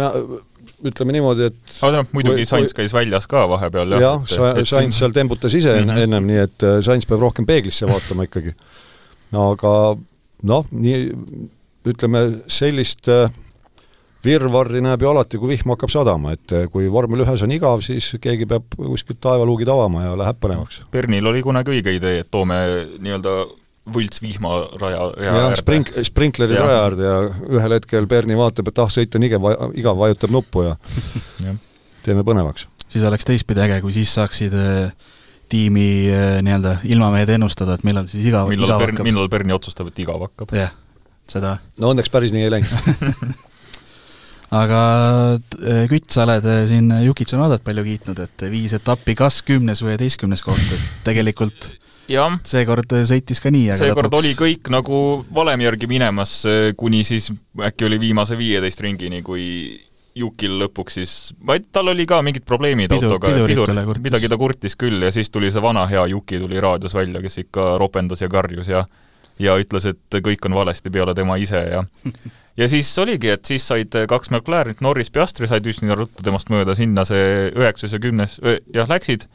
ütleme niimoodi, et aga noh, muidugi Sainz käis väljas ka vahepeal jah. jah, Sainz seal tembutas ise mm -hmm. ennem, nii et äh, Sainz peab rohkem peeglisse vaatama ikkagi. aga noh, nii ütleme, sellist äh, virvarri näeb ju alati, kui vihm hakkab sadama, et äh, kui vormel ühes on igav, siis keegi peab kuskilt taevaluugid avama ja läheb põnevaks. Pernil oli kunagi õige idee, et toome nii-öelda võltsvihmaraja jah, sprink-, sprinklerid raja äärde ja ühel hetkel Berni vaatab, et ah, sõit on igav, igav, vajutab nuppu ja *laughs* teeme põnevaks. siis oleks teistpidi äge, kui siis saaksid äh, tiimi äh, nii-öelda ilmamehed ennustada, et millal siis igav, millal igav Bern, hakkab. millal Berni otsustab, et igav hakkab. jah, seda. no õnneks päris nii ei läinud *laughs* aga äh, Kütt, sa oled siin Yuki Tsunodat palju kiitnud, et viis etappi, kas kümnes või üheteistkümnes koht, et tegelikult seekord sõitis ka nii, aga seekord lõpuks... oli kõik nagu valemi järgi minemas, kuni siis äkki oli viimase viieteist ringini, kui Jukil lõpuks siis, vaid tal oli ka mingid probleemid Pidu, autoga, pidur, midagi ta kurtis küll ja siis tuli see vana hea Juki tuli raadios välja, kes ikka ropendas ja karjus ja ja ütles, et kõik on valesti peale tema ise ja *laughs* ja siis oligi, et siis said kaks McLarenit, Norris, Piastri said üsna ruttu temast mööda, sinna see üheksas ja kümnes jah, läksid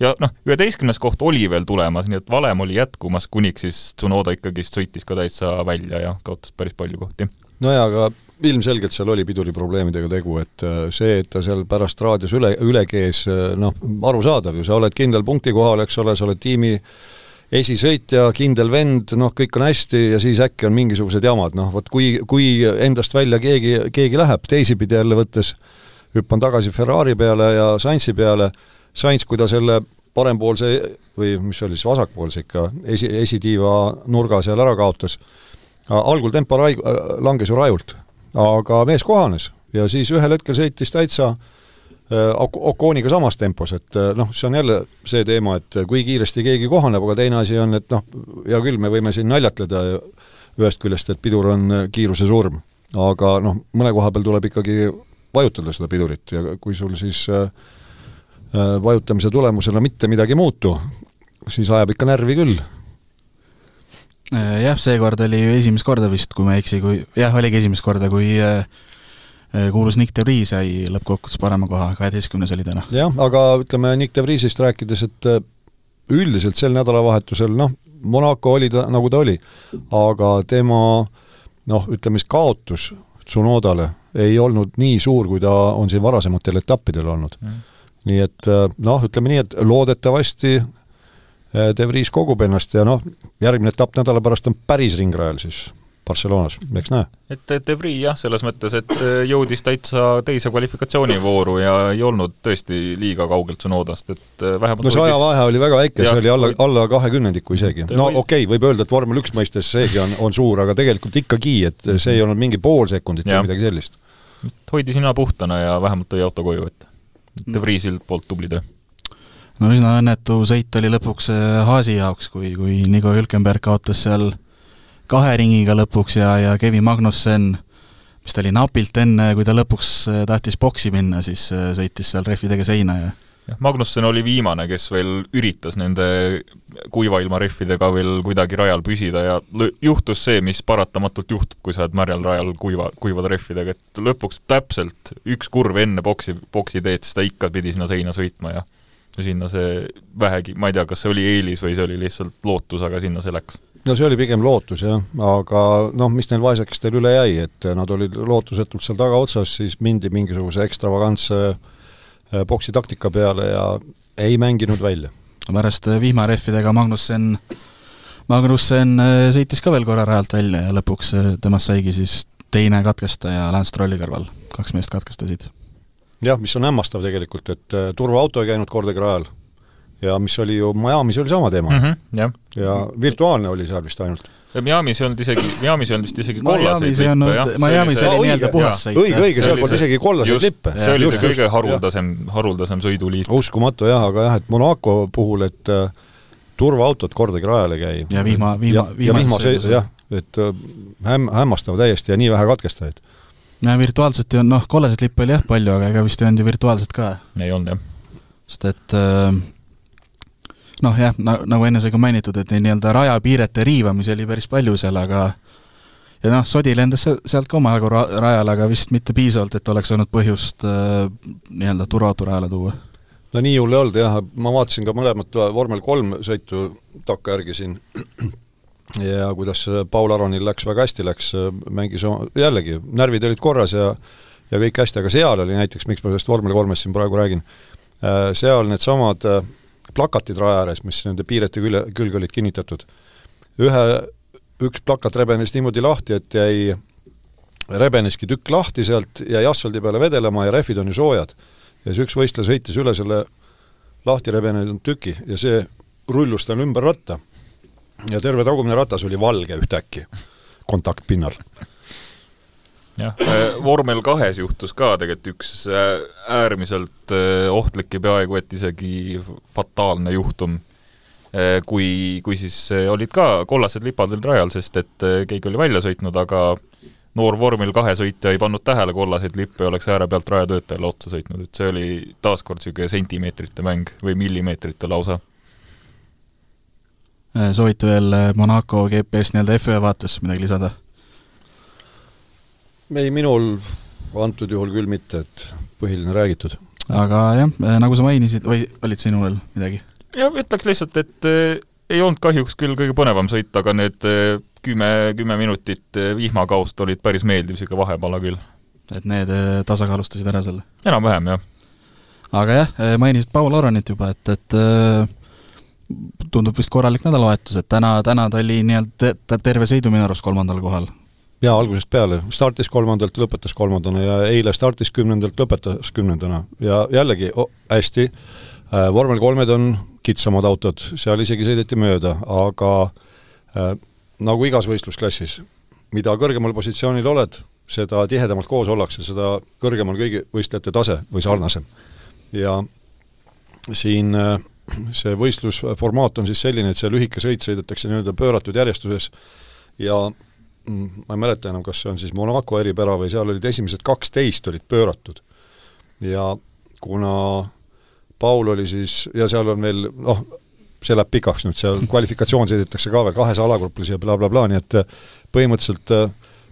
ja noh, üheteistkümnes koht oli veel tulemas, nii et valem oli jätkumas, kuniks siis Tsunoda ikkagist sõitis ka täitsa välja ja kaotas päris palju kohti. nojah, aga ilmselgelt seal oli piduriprobleemidega tegu, et äh, see, et ta seal pärast raadios üle, üle kees, äh, noh, arusaadav ju, sa oled kindlal punkti kohal, eks ole, sa oled tiimi esisõitja, kindel vend, noh, kõik on hästi ja siis äkki on mingisugused jamad, noh vot kui, kui endast välja keegi, keegi läheb, teisipidi jälle võttes hüppan tagasi Ferrari peale ja Sainzi peale, Sainz, kui ta selle parempoolse või mis oli siis vasakpoolse ikka, esi, esitiiva nurga seal ära kaotas, algul tempo rai-, langes ju rajult, aga mees kohanes ja siis ühel hetkel sõitis täitsa äh, Ok-, Okooniga samas tempos, et äh, noh, see on jälle see teema, et kui kiiresti keegi kohaneb, aga teine asi on, et noh, hea küll, me võime siin naljatleda ühest küljest, et pidur on kiiruse surm. aga noh, mõne koha peal tuleb ikkagi vajutada seda pidurit ja kui sul siis Äh, vajutamise tulemusena mitte midagi ei muutu, siis ajab ikka närvi küll. Äh, jah, seekord oli ju esimest korda vist, kui ma ei eksi, kui jah, oligi esimest korda, kui äh, kuulus Nick de Vries sai lõppkokkuvõttes parema koha, kaheteistkümnes oli täna. jah, aga ütleme Nick de Vriesist rääkides, et üldiselt sel nädalavahetusel noh, Monaco oli ta, nagu ta oli, aga tema noh, ütleme siis kaotus Tsunodale ei olnud nii suur, kui ta on siin varasematel etappidel olnud mm nii et äh, noh, ütleme nii, et loodetavasti äh, De Vries kogub ennast ja noh, järgmine etapp nädala pärast on päris ringrajal siis Barcelonas, eks näe. et, De Vries jah, selles mõttes, et äh, jõudis täitsa teise kvalifikatsioonivooru ja ei olnud tõesti liiga kaugelt Tsunodast, et vähemalt no see ajavahe oli väga väike, see oli alla, alla kahekümnendiku isegi. no okei okay,, võib öelda, et vormel üks mõistes seegi on, on suur, aga tegelikult ikkagi, et see ei olnud mingi pool sekundit või midagi sellist. hoidis nina puhtana ja vähemalt tõi auto koju, et De Vriesilt poolt tubli töö. no üsna õnnetu sõit oli lõpuks äh, Haasi jaoks, kui, kui Nico Hülkenberg kaotas seal kahe ringiga lõpuks ja, ja Kevin Magnussen vist oli napilt enne, kui ta lõpuks äh, tahtis boksi minna, siis äh, sõitis seal rehvidega seina ja jah, Magnussen oli viimane, kes veel üritas nende kuiva ilma rehvidega veel kuidagi rajal püsida ja juhtus see, mis paratamatult juhtub, kui sa oled märjal rajal kuiva, kuivade rehvidega, et lõpuks täpselt üks kurv enne boksi, boksi teed, siis ta ikka pidi sinna seina sõitma ja ja sinna see vähegi, ma ei tea, kas see oli eelis või see oli lihtsalt lootus, aga sinna see läks. No see oli pigem lootus jah, aga noh, mis neil vaesakestel üle jäi, et nad olid lootusetult seal tagaotsas, siis mindi mingisuguse ekstravagantse äh, boksi taktika peale ja ei mänginud välja. pärast äh, vihmarehvidega Magnussen, Magnussen äh, sõitis ka veel korra rajalt välja ja lõpuks temast saigi siis teine katkestaja Lance Trolli kõrval, kaks meest katkestasid. jah, mis on hämmastav tegelikult, et turvaauto ei käinud kordagi rajal ja mis oli ju, Miami's oli sama teema mm. -hmm, jah. ja virtuaalne oli seal vist ainult. Miami's ei olnud isegi, Miami's ei olnud vist isegi kollaseid lippe, jah. Miami's oli nii-öelda puhas sõit. õige, õige, seal polnud isegi kollaseid lippe. see oli see kõige haruldasem, haruldasem sõiduliik. uskumatu jah, aga jah, et Monaco puhul, et äh, turvaautod kordagi rajal ei käi. ja vihma, vihma, vihma jah, et äh, häm-, hämmastav täiesti ja nii vähe katkestajaid. no virtuaalselt ei olnud, noh, kollaseid lippe oli jah palju, aga ega vist ei olnud ju virtuaalselt ka. ei olnud jah. sest et äh, noh jah, nagu enne sai ka mainitud, et neid nii-öelda rajapiirete riivamisi oli päris palju seal, aga ja noh, Sodi lendas sealt ka omajagu ra-, rajale, aga vist mitte piisavalt, et oleks olnud põhjust äh, nii-öelda turvaauto rajale tuua. no nii hull ei olnud jah, ma vaatasin ka mõlemat vormel kolm sõitu takkajärgi siin ja kuidas Paul Aronil läks, väga hästi läks, mängis oma, jällegi, närvid olid korras ja ja kõik hästi, aga seal oli näiteks, miks ma sellest vormel kolmest siin praegu räägin, äh, seal needsamad äh, plakatid raja ääres, mis nende piirete külje, külge olid kinnitatud. ühe, üks plakat rebenes niimoodi lahti, et jäi, rebeneski tükk lahti sealt, jäi asfaldi peale vedelema ja rehvid on ju soojad. ja siis üks võistleja sõitis üle selle lahti rebenenud tüki ja see rullus tal ümber ratta. ja terve tagumine ratas oli valge ühtäkki kontaktpinnal jah, äh, vormel kahes juhtus ka tegelikult üks äh, äärmiselt äh, ohtlik ja peaaegu et isegi fataalne juhtum, kui, kui siis olid ka kollased lipad veel rajal, sest et keegi oli välja sõitnud, aga noor vormel kahe sõitja ei pannud tähele kollaseid lippe ja oleks ääre pealt rajatöötajale otsa sõitnud, et see oli taaskord niisugune sentimeetrite mäng või millimeetrite lausa. soovite veel Monaco GPS nii-öelda F1 vaates midagi lisada? Ei, minul antud juhul küll mitte, et põhiline räägitud. aga jah, nagu sa mainisid, või olid sinul veel midagi? jah, ütleks lihtsalt, et eh, ei olnud kahjuks küll kõige põnevam sõit, aga need eh, kümme, kümme minutit eh, vihmakaost olid päris meeldiv niisugune vahepala küll. et need eh, tasakaalustasid ära selle? enam-vähem, jah. aga jah, eh, mainisid Paul Aronit juba, et, et eh, tundub vist korralik nädalavahetus, et täna, täna ta oli nii-öelda terve sõidu minu arust kolmandal kohal jaa, algusest peale, startis kolmandalt, lõpetas kolmandana ja eile startis kümnendalt, lõpetas kümnendana. Ja jällegi oh, hästi. Äh,, vormel kolmed on kitsamad autod, seal isegi sõideti mööda, aga äh, nagu igas võistlusklassis, mida kõrgemal positsioonil oled, seda tihedamalt koos ollakse, seda kõrgem on kõigi võistlejate tase või sarnasem. ja siin äh, see võistlusformaat on siis selline, et see lühike sõit sõidetakse nii-öelda pööratud järjestuses ja ma ei mäleta enam, kas see on siis Monaco eripära või seal olid esimesed kaksteist olid pööratud. ja kuna Paul oli siis, ja seal on veel noh, see läheb pikaks nüüd, seal *laughs* kvalifikatsioon sõidetakse ka veel kahes alagrupis ja blablabla bla, bla, nii et äh, põhimõtteliselt äh,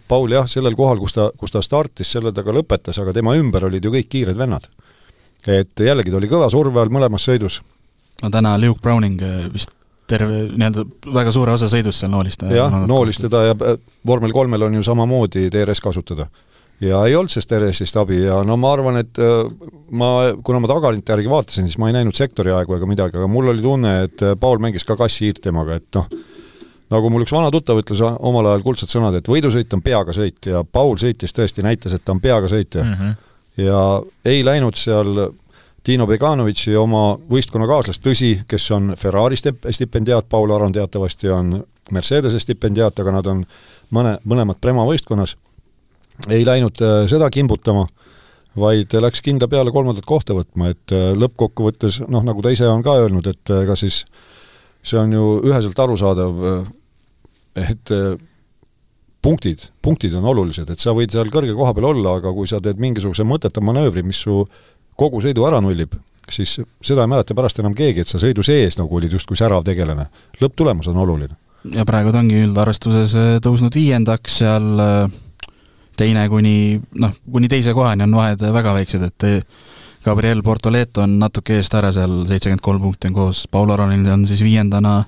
Paul jah, sellel kohal, kus ta, kus ta startis, selle ta ka lõpetas, aga tema ümber olid ju kõik kiired vennad. et jällegi, ta oli kõva surve all mõlemas sõidus. no täna Luke Browning äh, vist terve, nii-öelda väga suure osa sõidust seal noolistada. jah, noolistada ja äh, vormel kolmel on ju samamoodi DRS kasutada. ja ei olnud sellest DRS-ist abi ja no ma arvan, et äh, ma, kuna ma tagant järgi vaatasin, siis ma ei näinud sektori aegu ega midagi, aga mul oli tunne, et äh, Paul mängis ka kassi-hiirt temaga, et noh, nagu mul üks vana tuttav ütles omal ajal kuldsed sõnad, et võidusõit on peaga sõit ja Paul sõitis tõesti, näitas, et ta on peaga sõitja mm. -hmm. ja ei läinud seal Dino Beganovitši oma võistkonnakaaslast, tõsi, kes on Ferrari stip-, stipendiaat, Paul Aron teatavasti on Mercedese stipendiaat, aga nad on mõne, mõlemad Prema võistkonnas, ei läinud äh, seda kimbutama, vaid läks kindla peale kolmandat kohta võtma, et äh, lõppkokkuvõttes noh, nagu ta ise on ka öelnud, et äh, ega siis see on ju üheselt arusaadav, et punktid, punktid on olulised, et sa võid seal kõrge koha peal olla, aga kui sa teed mingisuguse mõtteta manöövri, mis su kogu sõidu ära nullib, siis seda ei mäleta pärast enam keegi, et sa sõidu sees nagu olid justkui särav tegelane. lõpptulemus on oluline. ja praegu ta ongi üldarvestuses äh, tõusnud viiendaks, seal äh, teine kuni noh, kuni teise kohani on vahed väga väiksed, et Gabriel Portoleto on natuke eest ära seal, seitsekümmend kolm punkti on koos, Paul Aronil on siis viiendana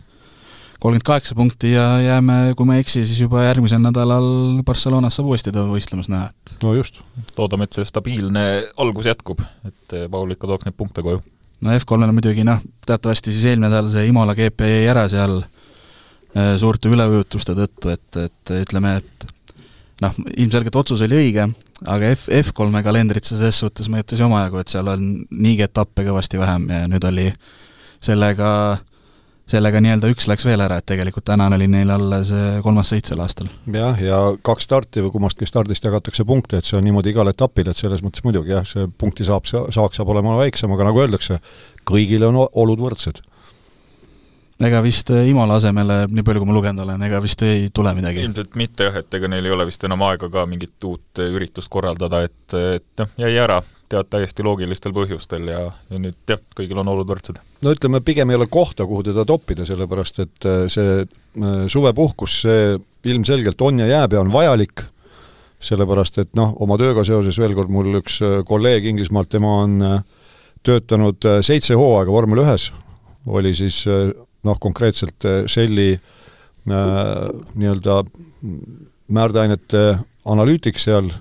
kolmkümmend kaheksa punkti ja jääme, kui ma ei eksi, siis juba järgmisel nädalal Barcelonas saab uuesti teda võistlemas näha, et no just. loodame, et see stabiilne algus jätkub, et Paul ikka tooks neid punkte koju. no F3-l muidugi noh, teatavasti siis eelmine nädal see Imola GP jäi ära seal äh, suurte üleujutuste tõttu, et, et ütleme, et noh, ilmselgelt otsus oli õige, aga F, F3-e kalendrit see selles suhtes mõjutas ju omajagu, et seal on niigi etappe kõvasti vähem ja nüüd oli sellega sellega nii-öelda üks läks veel ära, et tegelikult tänane oli neil alles kolmas sõit sel aastal. jah, ja kaks starti või kummastki stardist jagatakse punkte, et see on niimoodi igal etapil, et selles mõttes muidugi jah, see punkti saab, saak saab olema väiksem, aga nagu öeldakse, kõigile on olud võrdsed. ega vist Imola asemele, nii palju kui ma lugenud olen, ega vist ei tule midagi? ilmselt mitte jah, et ega neil ei ole vist enam aega ka mingit uut üritust korraldada, et, et noh, jäi ära tead täiesti loogilistel põhjustel ja, ja nüüd jah, kõigil on olud võrdsed. no ütleme, pigem ei ole kohta, kuhu teda toppida, sellepärast et äh, see äh, suvepuhkus, see ilmselgelt on ja jääb ja on vajalik, sellepärast et noh, oma tööga seoses veel kord, mul üks äh, kolleeg Inglismaalt, tema on töötanud seitse hooaega vormel ühes, oli siis noh, konkreetselt Shelli nii-öelda määrdeainete analüütik seal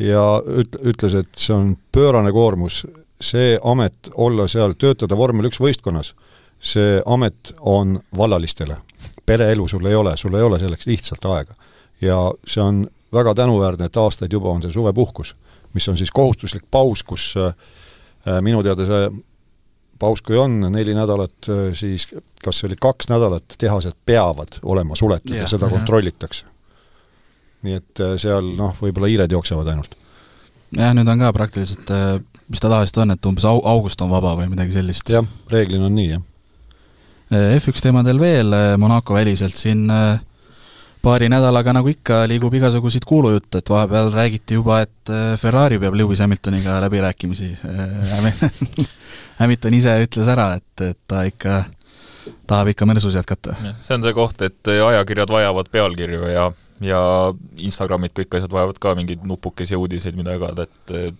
ja üt-, ütles, et see on pöörane koormus, see amet, olla seal, töötada vormel üks võistkonnas, see amet on vallalistele. pereelu sul ei ole, sul ei ole selleks lihtsalt aega. ja see on väga tänuväärne, et aastaid juba on see suvepuhkus, mis on siis kohustuslik paus, kus äh, minu teada see paus, kui on neli nädalat, äh, siis kas see oli kaks nädalat, tehased peavad olema suletud ja, ja seda kontrollitakse nii et äh, seal noh, võib-olla hiired jooksevad ainult. jah, nüüd on ka praktiliselt, äh, mis ta tavaliselt on, et umbes au-, august on vaba või midagi sellist. jah, reeglina on nii, jah. Äh, F1 teemadel veel, Monaco väliselt siin paari nädalaga, nagu ikka, liigub igasuguseid kuulujutte, et vahepeal räägiti juba, et Ferrari peab Lewis Hamiltoniga läbirääkimisi *laughs* Hamilton ise ütles ära, et, et ta ikka tahab ikka Mersus jätkata. see on see koht, et ajakirjad vajavad pealkirju ja ja Instagramid, kõik asjad vajavad ka mingeid nupukesi uudiseid, mida jagada, et eh,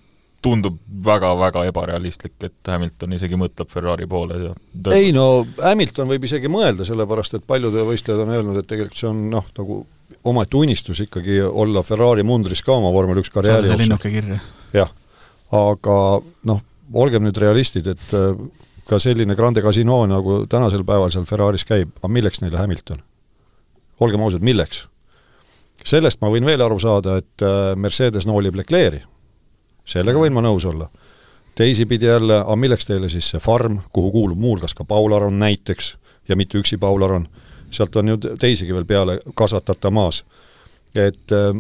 tundub väga-väga ebarealistlik, et Hamilton isegi mõtleb Ferrari poole ja ta... ei no Hamilton võib isegi mõelda, sellepärast et paljud võistlejad on öelnud, et tegelikult see on noh, nagu omaette unistus ikkagi olla Ferrari mundris ka oma vormel üks karjääri jooksul. linnuke kirja. jah, aga noh, olgem nüüd realistid, et eh, ka selline Grande Casino, nagu tänasel päeval seal Ferraris käib, aga milleks neile Hamilton? olgem ausad, milleks? Sellest ma võin veel aru saada, et äh, Mercedes noolib Leclerc'i. sellega võin ma nõus olla. teisipidi jälle, aga milleks teile siis see farm, kuhu kuulub muuhulgas ka Paul Aron näiteks, ja mitte üksi Paul Aron, sealt on ju teisigi veel peale kasvatata maas. et äh,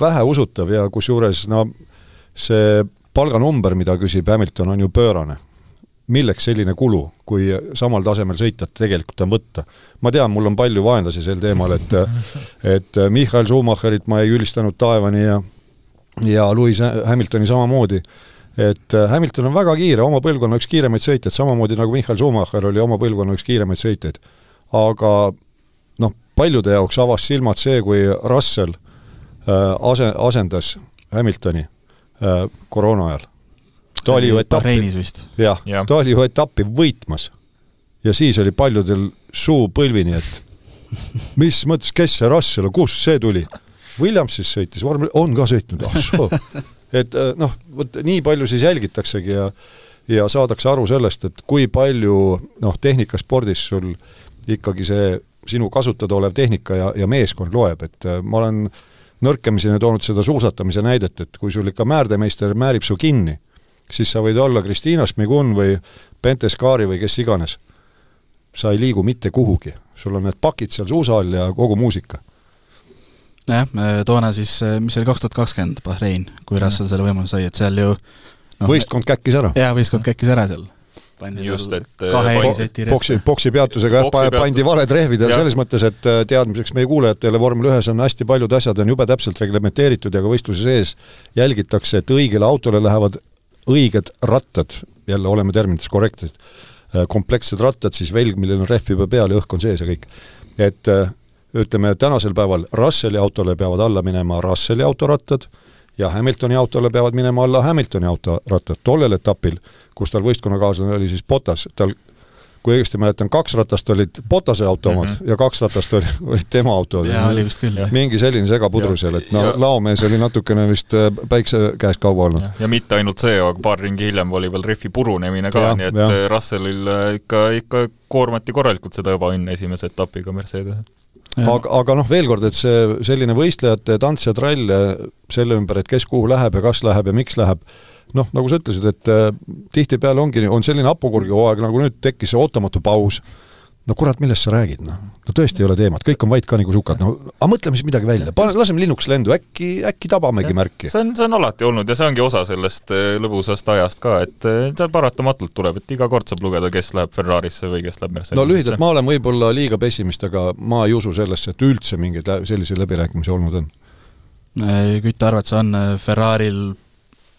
väheusutav ja kusjuures no see palganumber, mida küsib Hamilton, on ju pöörane milleks selline kulu, kui samal tasemel sõitjat tegelikult on võtta. ma tean, mul on palju vaenlasi sel teemal, et et Michael Schumacherit ma ei ülistanud taevani ja ja Lewis Hamiltoni samamoodi, et Hamilton on väga kiire, oma põlvkonna üks kiiremaid sõitjaid, samamoodi nagu Michael Schumacher oli oma põlvkonna üks kiiremaid sõitjaid. aga noh, paljude jaoks avas silmad see, kui Russell äh, ase-, asendas Hamiltoni äh, koroona ajal ta oli ju etappi, jah ja., ta oli ju etappi võitmas. ja siis oli paljudel suu põlvini, et mis mõttes, kes see Russell kust see tuli? Williamsis sõitis, vormel, on ka sõitnud, ah soo. et äh, noh, vot nii palju siis jälgitaksegi ja ja saadakse aru sellest, et kui palju noh, tehnikaspordis sul ikkagi see sinu kasutada olev tehnika ja, ja meeskond loeb, et äh, ma olen nõrkemiseni toonud seda suusatamise näidet, et kui sul ikka määrdemeister määrib su kinni, siis sa võid olla Kristiina Šmigun või Bente Skari või kes iganes. sa ei liigu mitte kuhugi, sul on need pakid seal suusa all ja kogu muusika. jah, toona siis, mis see oli, kaks tuhat kakskümmend Bahrein, kui Russell selle võimaluse sai, et seal ju no, võistkond käkkis ära. jaa, võistkond käkkis ära seal. pandi Just, et, äh, kahe boksi, rehve. boksi peatusega jah, Boksi pandi valed rehvid ja selles mõttes, et äh, teadmiseks meie kuulajatele, vormel ühes on hästi paljud asjad on jube täpselt reglementeeritud ja ka võistluse sees jälgitakse, et õigele autole lähevad õiged rattad, jälle oleme terminites korrektsed, komplekssed rattad, siis velg, millel on rehv juba peal ja õhk on sees ja kõik. et äh, ütleme, tänasel päeval Russelli autole peavad alla minema Russelli autorattad ja Hamiltoni autole peavad minema alla Hamiltoni autorattad. tollel etapil, kus tal võistkonnakaaslane oli siis Botas, tal kui õigesti mäletan, kaks ratast olid Botase auto omad mm -hmm. ja kaks ratast oli, olid tema autod. jaa, oli vist küll, jah. mingi selline segapudru Ja- seal, et no ja- laomees oli natukene vist äh, päikse käes kaua olnud. ja mitte ainult see, aga paar ringi hiljem oli veel rehvi purunemine ka, nii et jah. äh, Russellil äh, ikka, ikka koormati korralikult seda ebaõnne esimese etapiga Mercedes. aga, aga noh, veel kord, et see selline võistlejate tants ja trall selle ümber, et kes kuhu läheb ja kas läheb ja miks läheb, noh, nagu sa ütlesid, et äh, tihtipeale ongi, on selline hapukurgi hooaeg, nagu nüüd tekkis see ootamatu paus, no kurat, millest sa räägid, noh? no tõesti ei ole teemat, kõik on vait ka nagu sukad, no aga mõtleme siis midagi välja, pane, laseme linnuks lendu, äkki, äkki tabamegi märki. see on, see on alati olnud ja see ongi osa sellest äh, lõbusast ajast ka, et äh, see paratamatult tuleb, et iga kord saab lugeda, kes läheb Ferrarisse või kes läheb Mercedesesse. no lühidalt, ma olen võib-olla liiga pessimist, aga ma ei usu sellesse, et üldse mingeid selliseid läbirääkimisi olnud on. Kütt arvad, see on äh, Ferraril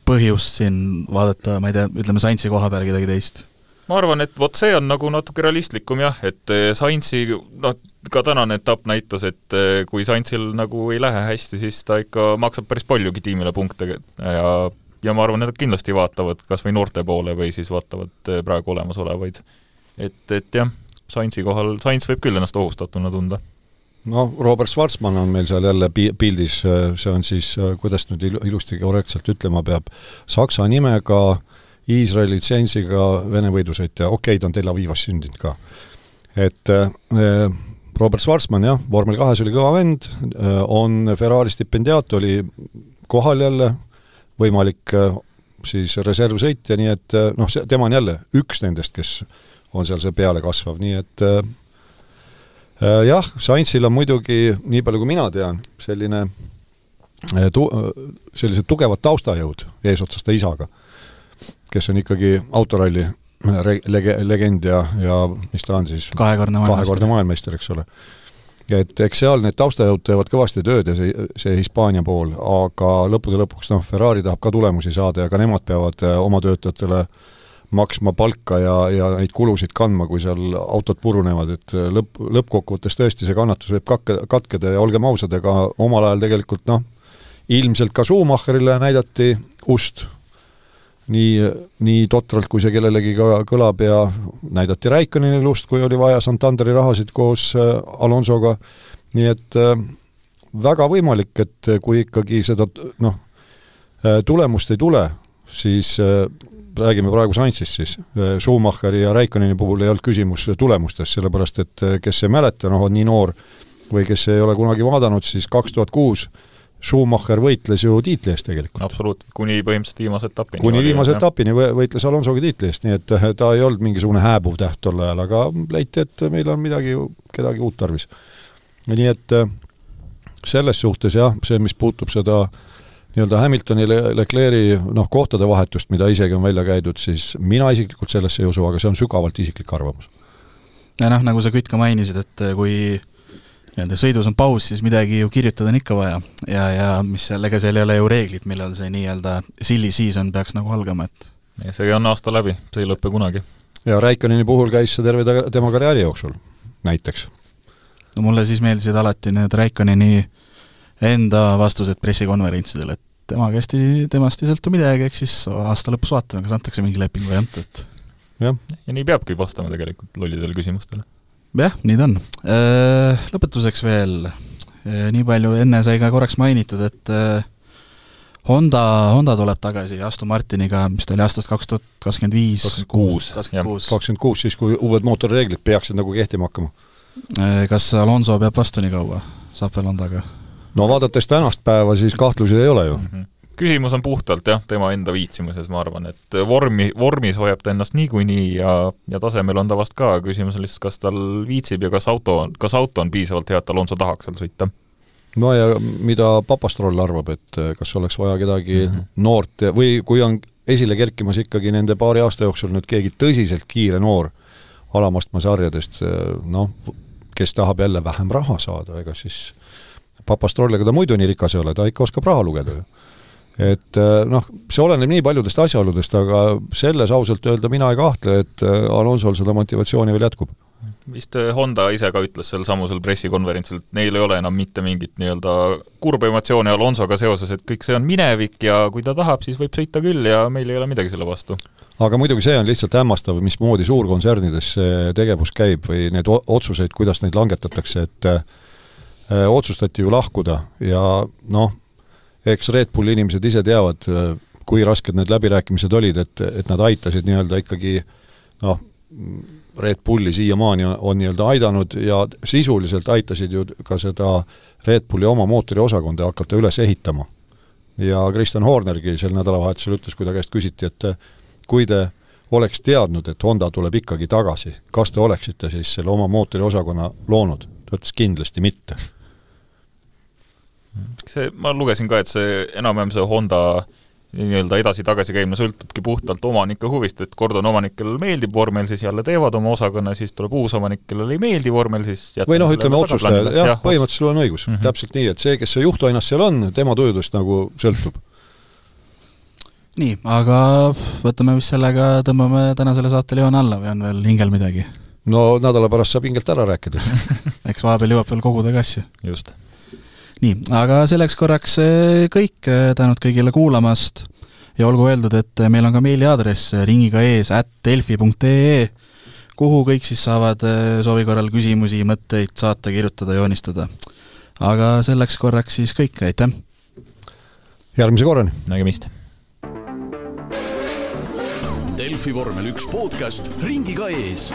põhjust siin vaadata, ma ei tea, ütleme Sainzi koha peal kedagi teist? ma arvan, et vot see on nagu natuke realistlikum jah, et eh, Sainzi noh, ka tänane etapp näitas, et eh, kui Sainzil nagu ei lähe hästi, siis ta ikka maksab päris paljugi tiimile punkte ja ja ma arvan, nad kindlasti vaatavad kas või noorte poole või siis vaatavad eh, praegu olemasolevaid. et, et jah, Sainzi kohal, Sainz võib küll ennast ohustatuna tunda noh, Robert Schwarzmann on meil seal jälle pi-, pildis, see on siis, kuidas nüüd ilu- ilusti korrektselt ütlema peab, saksa nimega, Iisraeli litsentsiga Vene võidusõitja, okei okay,, ta on Tel Avivas sündinud ka. et äh, Robert Schwarzmann jah, vormel kahes oli kõva vend äh,, on Ferrari stipendiaat, oli kohal jälle, võimalik äh, siis reservsõitja, nii et noh, see, tema on jälle üks nendest, kes on seal see pealekasvav, nii et Äh, jah, Sainzil on muidugi, nii palju kui mina tean, selline äh, tu-, sellised tugevad taustajõud eesotsas ta isaga, kes on ikkagi autoralli re-, lege-, legend ja, ja mis ta on siis, kahekordne kahekordne maailmameister. maailmameister, eks ole. ja et eks seal need taustajõud teevad kõvasti tööd ja see, see Hispaania pool, aga lõppude lõpuks noh, Ferrari tahab ka tulemusi saada ja ka nemad peavad äh, oma töötajatele maksma palka ja, ja neid kulusid kandma, kui seal autod purunevad, et äh, lõpp, lõppkokkuvõttes tõesti see kannatus võib kakke, katkeda ja olgem ausad, ega omal ajal tegelikult noh, ilmselt ka Schumacherile näidati ust. Nii, nii totralt, kui see kellelegi ka kõlab ja näidati Raikkonnile ust, kui oli vaja Santanderi rahasid koos äh, Alonsoga, nii et äh, väga võimalik, et kui ikkagi seda noh, tulemust ei tule, siis räägime praegu Sainzist siis, Schumacheri ja Raikkoneni puhul ei olnud küsimus tulemustes, sellepärast et äh, kes ei mäleta, noh, on nii noor või kes ei ole kunagi vaadanud, siis kaks tuhat kuus Schumacher võitles ju tiitli eest tegelikult. absoluutselt, kuni põhimõtteliselt viimase etapini. kuni viimase etapini võitles Alonsoga tiitli eest, nii et äh, ta ei olnud mingisugune hääbuv täht tol ajal, aga leiti, et meil on midagi, kedagi uut tarvis. nii et äh, selles suhtes jah, see, mis puutub seda nii-öelda Hamiltoni Le Leclerc'i noh, kohtade vahetust, mida isegi on välja käidud, siis mina isiklikult sellesse ei usu, aga see on sügavalt isiklik arvamus. ja noh, nagu sa Kütt ka mainisid, et kui nii-öelda sõidus on paus, siis midagi ju kirjutada on ikka vaja ja, ja mis seal, ega seal ei ole ju reeglid, millal see nii-öelda silly season peaks nagu algama, et ja see on aasta läbi, see ei lõpe kunagi. ja Raikkoneni puhul käis see terve ta, tema karjääri jooksul, näiteks. no mulle siis meeldisid alati need Raikkoneni enda vastused pressikonverentsidel, et tema käest ei, temast ei sõltu midagi, eks siis aasta lõpus vaatame, kas antakse mingi leping või ei anta, et jah. ja nii peabki vastama tegelikult lollidele küsimustele. jah, nii ta on. Lõpetuseks veel, nii palju enne sai ka korraks mainitud, et Honda, Honda tuleb tagasi Aston Martiniga, mis ta oli aastast kaks tuhat kakskümmend viis. kakskümmend kuus. kakskümmend kuus, siis kui uued mootorireeglid peaksid nagu kehtima hakkama. kas Alonso peab vastu nii kaua, saab veel Hondaga? No vaadates tänast päeva, siis kahtlusi ei ole ju mm. -hmm küsimus on puhtalt jah, tema enda viitsimuses, ma arvan, et vormi, vormis hoiab ta ennast niikuinii ja, ja tasemel on ta vast ka, küsimus on lihtsalt, kas tal viitsib ja kas auto, kas auto on piisavalt hea, et Alonso tahaks seal sõita. no ja mida Papastroll arvab, et kas oleks vaja kedagi mm -hmm. noort või kui on esile kerkimas ikkagi nende paari aasta jooksul nüüd keegi tõsiselt kiire noor alamastme sarjadest, noh, kes tahab jälle vähem raha saada, ega siis Papastroll, ega ta muidu nii rikas ei ole, ta ikka oskab raha lugeda ju. et noh, see oleneb nii paljudest asjaoludest, aga selles ausalt öelda mina ei kahtle, et Alonsol seda motivatsiooni veel jätkub vist äh, Honda ise ka ütles sel samusel pressikonverentsil, et neil ei ole enam mitte mingit nii-öelda kurba emotsiooni Alonsoga seoses, et kõik see on minevik ja kui ta tahab, siis võib sõita küll ja meil ei ole midagi selle vastu. aga muidugi see on lihtsalt hämmastav, mismoodi suurkontsernides see tegevus käib või need otsuseid, kuidas neid langetatakse, et äh, otsustati ju lahkuda ja noh, eks Red Bulli inimesed ise teavad, äh, kui rasked need läbirääkimised olid, et, et nad aitasid nii-öelda ikkagi noh, Red Bulli siiamaani on nii-öelda aidanud ja sisuliselt aitasid ju ka seda Red Bulli oma mootoriosakonda hakata üles ehitama. ja Kristjan Hornergi sel nädalavahetusel ütles, kui ta käest küsiti, et kui te oleks teadnud, et Honda tuleb ikkagi tagasi, kas te oleksite siis selle oma mootoriosakonna loonud? ta ütles kindlasti mitte. See, ma lugesin ka, et see enam-vähem see Honda nii-öelda edasi-tagasi käimine sõltubki puhtalt omanike huvist, et kord on omanik, kellele meeldib vormel, siis jälle teevad oma osakonna, siis tuleb uus omanik, kellele ei meeldi vormel, siis või noh, ütleme otsustajad, jah ja,, põhimõtteliselt sul on õigus mm, -hmm. täpselt nii, et see, kes see juhtoinas seal on, tema tujudest nagu sõltub. nii, aga võtame vist sellega, tõmbame tänasele saatele joone alla või on veel hingel midagi? no nädala pärast saab hingelt ära rääkida *laughs* eks vahepeal jõuab veel koguda ka asju. just nii, aga selleks korraks eh, kõik, eh, tänud kõigile kuulamast ja olgu öeldud, et eh, meil on ka meiliaadress ringiga ees at delfi.ee, kuhu kõik siis saavad soovi korral küsimusi, mõtteid saata, kirjutada, joonistada. aga selleks korraks siis kõik, aitäh! järgmise korrani! nägemist! Delfi vormel üks podcast ringiga ees